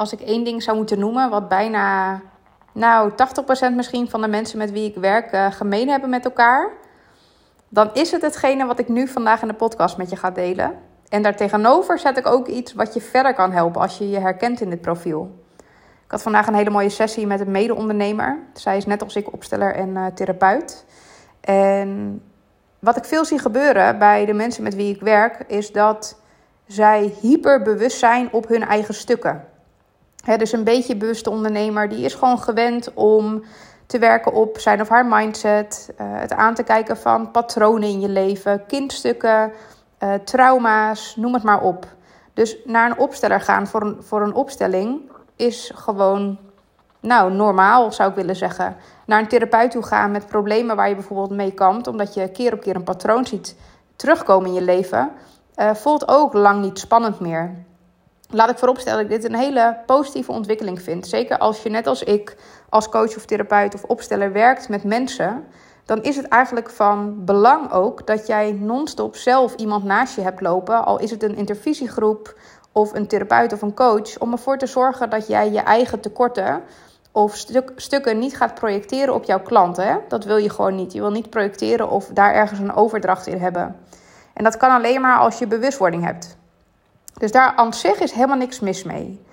als ik één ding zou moeten noemen, wat bijna, nou, 80% misschien van de mensen met wie ik werk uh, gemeen hebben met elkaar, dan is het hetgene wat ik nu vandaag in de podcast met je ga delen. En daartegenover zet ik ook iets wat je verder kan helpen als je je herkent in dit profiel. Ik had vandaag een hele mooie sessie met een mede-ondernemer. Zij is net als ik opsteller en uh, therapeut. En wat ik veel zie gebeuren bij de mensen met wie ik werk, is dat zij hyperbewust zijn op hun eigen stukken. Dus een beetje bewuste ondernemer, die is gewoon gewend om te werken op zijn of haar mindset. Uh, het aan te kijken van patronen in je leven, kindstukken, uh, trauma's, noem het maar op. Dus naar een opsteller gaan voor een, voor een opstelling is gewoon, nou, normaal zou ik willen zeggen. Naar een therapeut toe gaan met problemen waar je bijvoorbeeld mee kampt, omdat je keer op keer een patroon ziet terugkomen in je leven, uh, voelt ook lang niet spannend meer. Laat ik vooropstellen dat ik dit een hele positieve ontwikkeling vind. Zeker als je net als ik, als coach of therapeut of opsteller werkt met mensen dan is het eigenlijk van belang ook dat jij non-stop zelf iemand naast je hebt lopen, al is het een intervisiegroep of een therapeut of een coach, om ervoor te zorgen dat jij je eigen tekorten of stuk, stukken niet gaat projecteren op jouw klanten. Dat wil je gewoon niet. Je wil niet projecteren of daar ergens een overdracht in hebben. En dat kan alleen maar als je bewustwording hebt. Dus daar aan zich is helemaal niks mis mee.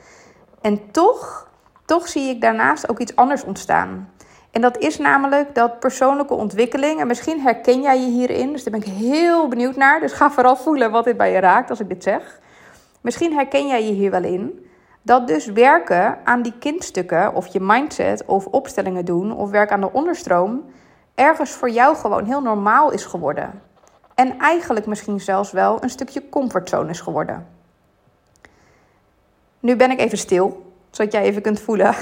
En toch, toch zie ik daarnaast ook iets anders ontstaan. En dat is namelijk dat persoonlijke ontwikkeling. En misschien herken jij je hierin. Dus daar ben ik heel benieuwd naar. Dus ga vooral voelen wat dit bij je raakt als ik dit zeg. Misschien herken jij je hier wel in. Dat dus werken aan die kindstukken, of je mindset, of opstellingen doen, of werk aan de onderstroom, ergens voor jou gewoon heel normaal is geworden. En eigenlijk misschien zelfs wel een stukje comfortzone is geworden. Nu ben ik even stil, zodat jij even kunt voelen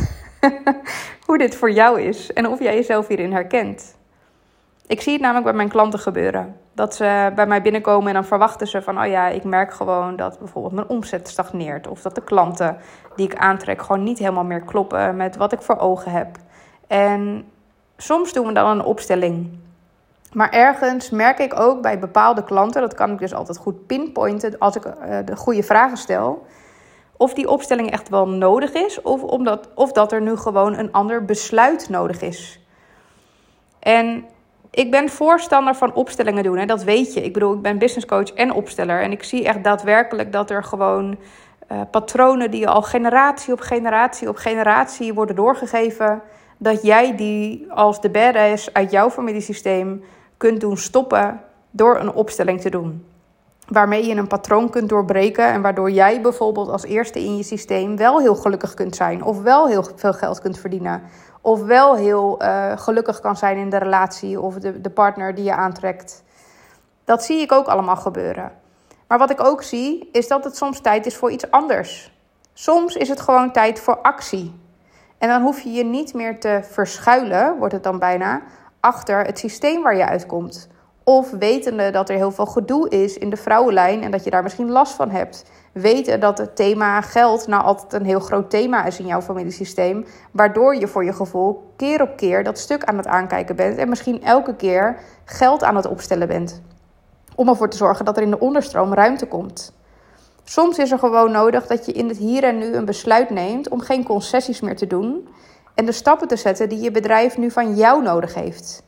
hoe dit voor jou is en of jij jezelf hierin herkent. Ik zie het namelijk bij mijn klanten gebeuren. Dat ze bij mij binnenkomen en dan verwachten ze van, oh ja, ik merk gewoon dat bijvoorbeeld mijn omzet stagneert. Of dat de klanten die ik aantrek gewoon niet helemaal meer kloppen met wat ik voor ogen heb. En soms doen we dan een opstelling. Maar ergens merk ik ook bij bepaalde klanten, dat kan ik dus altijd goed pinpointen als ik eh, de goede vragen stel of die opstelling echt wel nodig is, of, omdat, of dat er nu gewoon een ander besluit nodig is. En ik ben voorstander van opstellingen doen, hè, dat weet je. Ik bedoel, ik ben business coach en opsteller. En ik zie echt daadwerkelijk dat er gewoon uh, patronen die al generatie op generatie op generatie worden doorgegeven, dat jij die als de badass uit jouw familiesysteem kunt doen stoppen door een opstelling te doen waarmee je een patroon kunt doorbreken en waardoor jij bijvoorbeeld als eerste in je systeem wel heel gelukkig kunt zijn of wel heel veel geld kunt verdienen of wel heel uh, gelukkig kan zijn in de relatie of de, de partner die je aantrekt. Dat zie ik ook allemaal gebeuren. Maar wat ik ook zie is dat het soms tijd is voor iets anders. Soms is het gewoon tijd voor actie. En dan hoef je je niet meer te verschuilen, wordt het dan bijna, achter het systeem waar je uitkomt. Of wetende dat er heel veel gedoe is in de vrouwenlijn en dat je daar misschien last van hebt. Weten dat het thema geld nou altijd een heel groot thema is in jouw familiesysteem. Waardoor je voor je gevoel keer op keer dat stuk aan het aankijken bent. En misschien elke keer geld aan het opstellen bent. Om ervoor te zorgen dat er in de onderstroom ruimte komt. Soms is er gewoon nodig dat je in het hier en nu een besluit neemt om geen concessies meer te doen. En de stappen te zetten die je bedrijf nu van jou nodig heeft.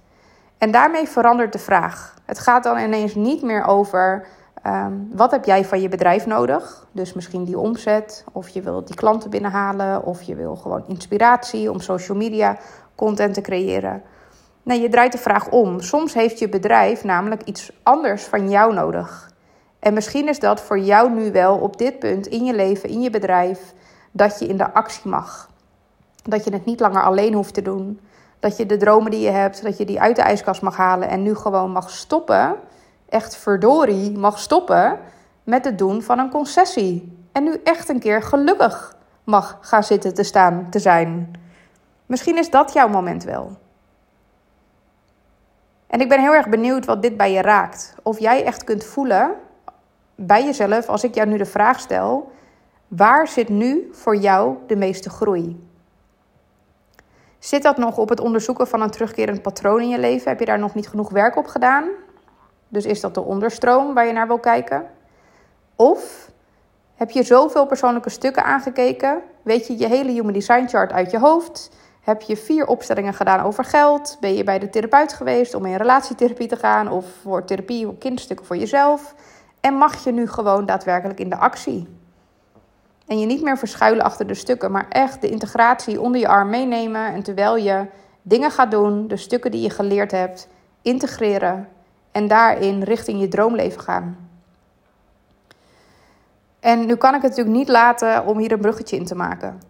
En daarmee verandert de vraag. Het gaat dan ineens niet meer over um, wat heb jij van je bedrijf nodig. Dus misschien die omzet, of je wil die klanten binnenhalen, of je wil gewoon inspiratie om social media content te creëren. Nee, je draait de vraag om. Soms heeft je bedrijf namelijk iets anders van jou nodig. En misschien is dat voor jou nu wel op dit punt in je leven, in je bedrijf, dat je in de actie mag. Dat je het niet langer alleen hoeft te doen. Dat je de dromen die je hebt, dat je die uit de ijskast mag halen en nu gewoon mag stoppen. Echt verdorie, mag stoppen met het doen van een concessie. En nu echt een keer gelukkig mag gaan zitten te staan te zijn. Misschien is dat jouw moment wel. En ik ben heel erg benieuwd wat dit bij je raakt. Of jij echt kunt voelen bij jezelf, als ik jou nu de vraag stel: waar zit nu voor jou de meeste groei? Zit dat nog op het onderzoeken van een terugkerend patroon in je leven? Heb je daar nog niet genoeg werk op gedaan? Dus is dat de onderstroom waar je naar wil kijken? Of Heb je zoveel persoonlijke stukken aangekeken? Weet je je hele Human Design chart uit je hoofd? Heb je vier opstellingen gedaan over geld? Ben je bij de therapeut geweest om in relatietherapie te gaan of voor therapie of kindstukken voor jezelf? En mag je nu gewoon daadwerkelijk in de actie? En je niet meer verschuilen achter de stukken, maar echt de integratie onder je arm meenemen. En terwijl je dingen gaat doen, de stukken die je geleerd hebt, integreren en daarin richting je droomleven gaan. En nu kan ik het natuurlijk niet laten om hier een bruggetje in te maken.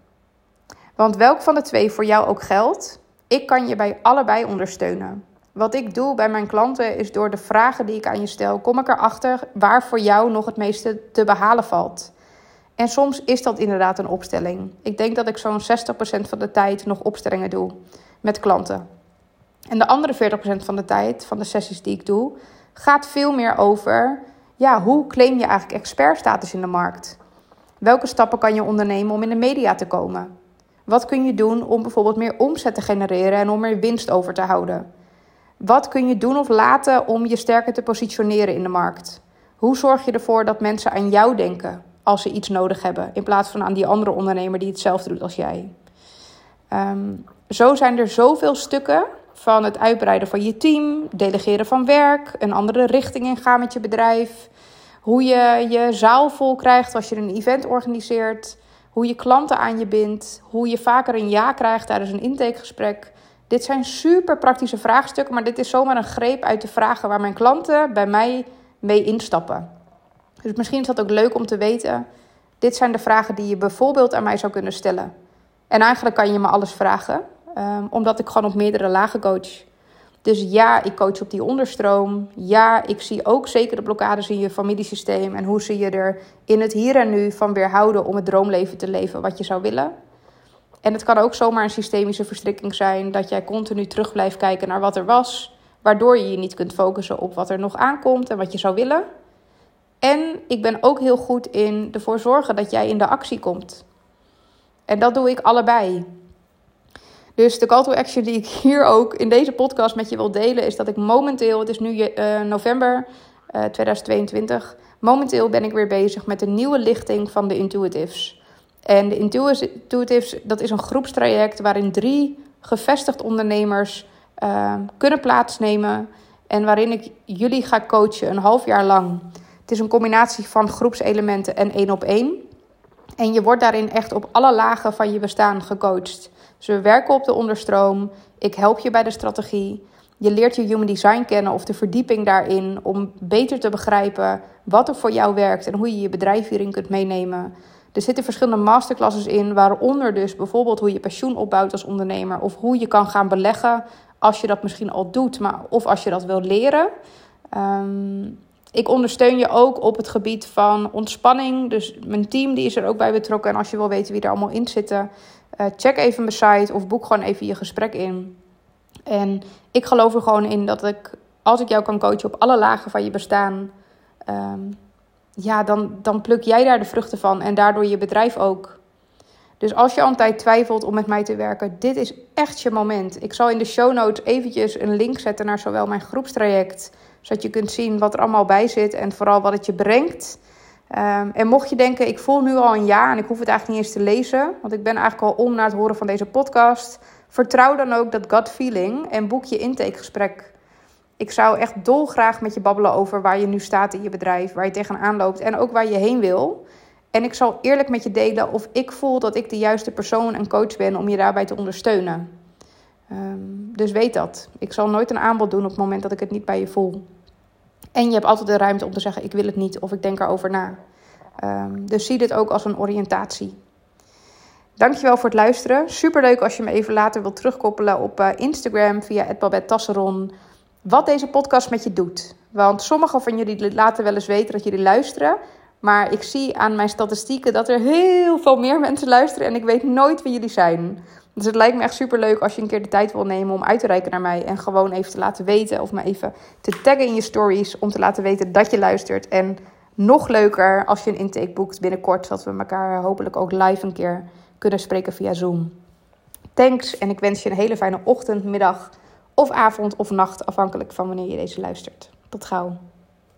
Want welk van de twee voor jou ook geldt, ik kan je bij allebei ondersteunen. Wat ik doe bij mijn klanten is door de vragen die ik aan je stel, kom ik erachter waar voor jou nog het meeste te behalen valt. En soms is dat inderdaad een opstelling. Ik denk dat ik zo'n 60% van de tijd nog opstellingen doe met klanten. En de andere 40% van de tijd, van de sessies die ik doe, gaat veel meer over ja, hoe claim je eigenlijk expertstatus in de markt? Welke stappen kan je ondernemen om in de media te komen? Wat kun je doen om bijvoorbeeld meer omzet te genereren en om meer winst over te houden? Wat kun je doen of laten om je sterker te positioneren in de markt? Hoe zorg je ervoor dat mensen aan jou denken als ze iets nodig hebben, in plaats van aan die andere ondernemer die hetzelfde doet als jij? Ehm, zo zijn er zoveel stukken van het uitbreiden van je team, delegeren van werk, een andere richting ingaan met je bedrijf, hoe je je zaal vol krijgt als je een event organiseert, hoe je klanten aan je bindt, hoe je vaker een ja krijgt tijdens een intakegesprek. Dit zijn super praktische vraagstukken, maar dit is zomaar een greep uit de vragen waar mijn klanten bij mij mee instappen. Dus misschien is dat ook leuk om te weten. Dit zijn de vragen die je bijvoorbeeld aan mij zou kunnen stellen. En eigenlijk kan je me alles vragen. Ehm, omdat ik gewoon op meerdere lagen coach. Dus ja, ik coach op die onderstroom. Ja, ik zie ook zeker de blokkades in je familiesysteem. En hoe ze je er in het hier en nu van weerhouden om het droomleven te leven wat je zou willen. En het kan ook zomaar een systemische verstrikking zijn dat jij continu terug blijft kijken naar wat er was. Waardoor je je niet kunt focussen op wat er nog aankomt en wat je zou willen. En ik ben ook heel goed in ervoor zorgen dat jij in de actie komt. En dat doe ik allebei. Dus de call to action die ik hier ook in deze podcast met je wil delen, is dat ik momenteel, het is nu uh, november uh, eh, 2022, momenteel ben ik weer bezig met een nieuwe lichting van de Intuitives. En de Intuitives, dat is een groepstraject waarin drie gevestigd ondernemers uh, kunnen plaatsnemen en waarin ik jullie ga coachen een half jaar lang. Het is een combinatie van groepselementen en één op één. En je wordt daarin echt op alle lagen van je bestaan gecoacht. Dus we werken op de onderstroom. Ik help je bij de strategie. Je leert je human design kennen of de verdieping daarin om beter te begrijpen wat er voor jou werkt en hoe je je bedrijf hierin kunt meenemen. Er zitten verschillende masterclasses in, waaronder dus bijvoorbeeld hoe je pensioen opbouwt als ondernemer of hoe je kan gaan beleggen als je dat misschien al doet, maar of als je dat wil leren. Um, ik ondersteun je ook op het gebied van ontspanning. Dus mijn team die is er ook bij betrokken. En als je wil weten wie er allemaal in zitten, uh, check even mijn site of boek gewoon even je gesprek in. En ik geloof er gewoon in dat ik, als ik jou kan coachen op alle lagen van je bestaan, um, ja, dan, dan pluk jij daar de vruchten van en daardoor je bedrijf ook. Dus als je al een tijd twijfelt om met mij te werken, dit is echt je moment. Ik zal in de show notes eventjes een link zetten naar zowel mijn groepstraject zodat je kunt zien wat er allemaal bij zit en vooral wat het je brengt. Um, en mocht je denken, ik voel nu al een ja en ik hoef het eigenlijk niet eens te lezen, want ik ben eigenlijk al om na het horen van deze podcast. Vertrouw dan ook dat gut feeling en boek je intakegesprek. Ik zou echt dolgraag met je babbelen over waar je nu staat in je bedrijf, waar je tegenaan loopt en ook waar je heen wil. En ik zal eerlijk met je delen of ik voel dat ik de juiste persoon en coach ben om je daarbij te ondersteunen. Um, dus weet dat. Ik zal nooit een aanbod doen op het moment dat ik het niet bij je voel. En je hebt altijd de ruimte om te zeggen: ik wil het niet of ik denk erover na. Um, dus zie dit ook als een oriëntatie. Dankjewel voor het luisteren. Superleuk als je me even later wilt terugkoppelen op uh, Instagram via Tasseron. Wat deze podcast met je doet. Want sommigen van jullie laten wel eens weten dat jullie luisteren. Maar ik zie aan mijn statistieken dat er heel veel meer mensen luisteren. En ik weet nooit wie jullie zijn. Dus het lijkt me echt super leuk als je een keer de tijd wil nemen om uit te reiken naar mij. En gewoon even te laten weten of me even te taggen in je stories. Om te laten weten dat je luistert. En nog leuker als je een intake boekt binnenkort. Zodat we elkaar hopelijk ook live een keer kunnen spreken via Zoom. Thanks en ik wens je een hele fijne ochtend, middag of avond of nacht. Afhankelijk van wanneer je deze luistert. Tot gauw.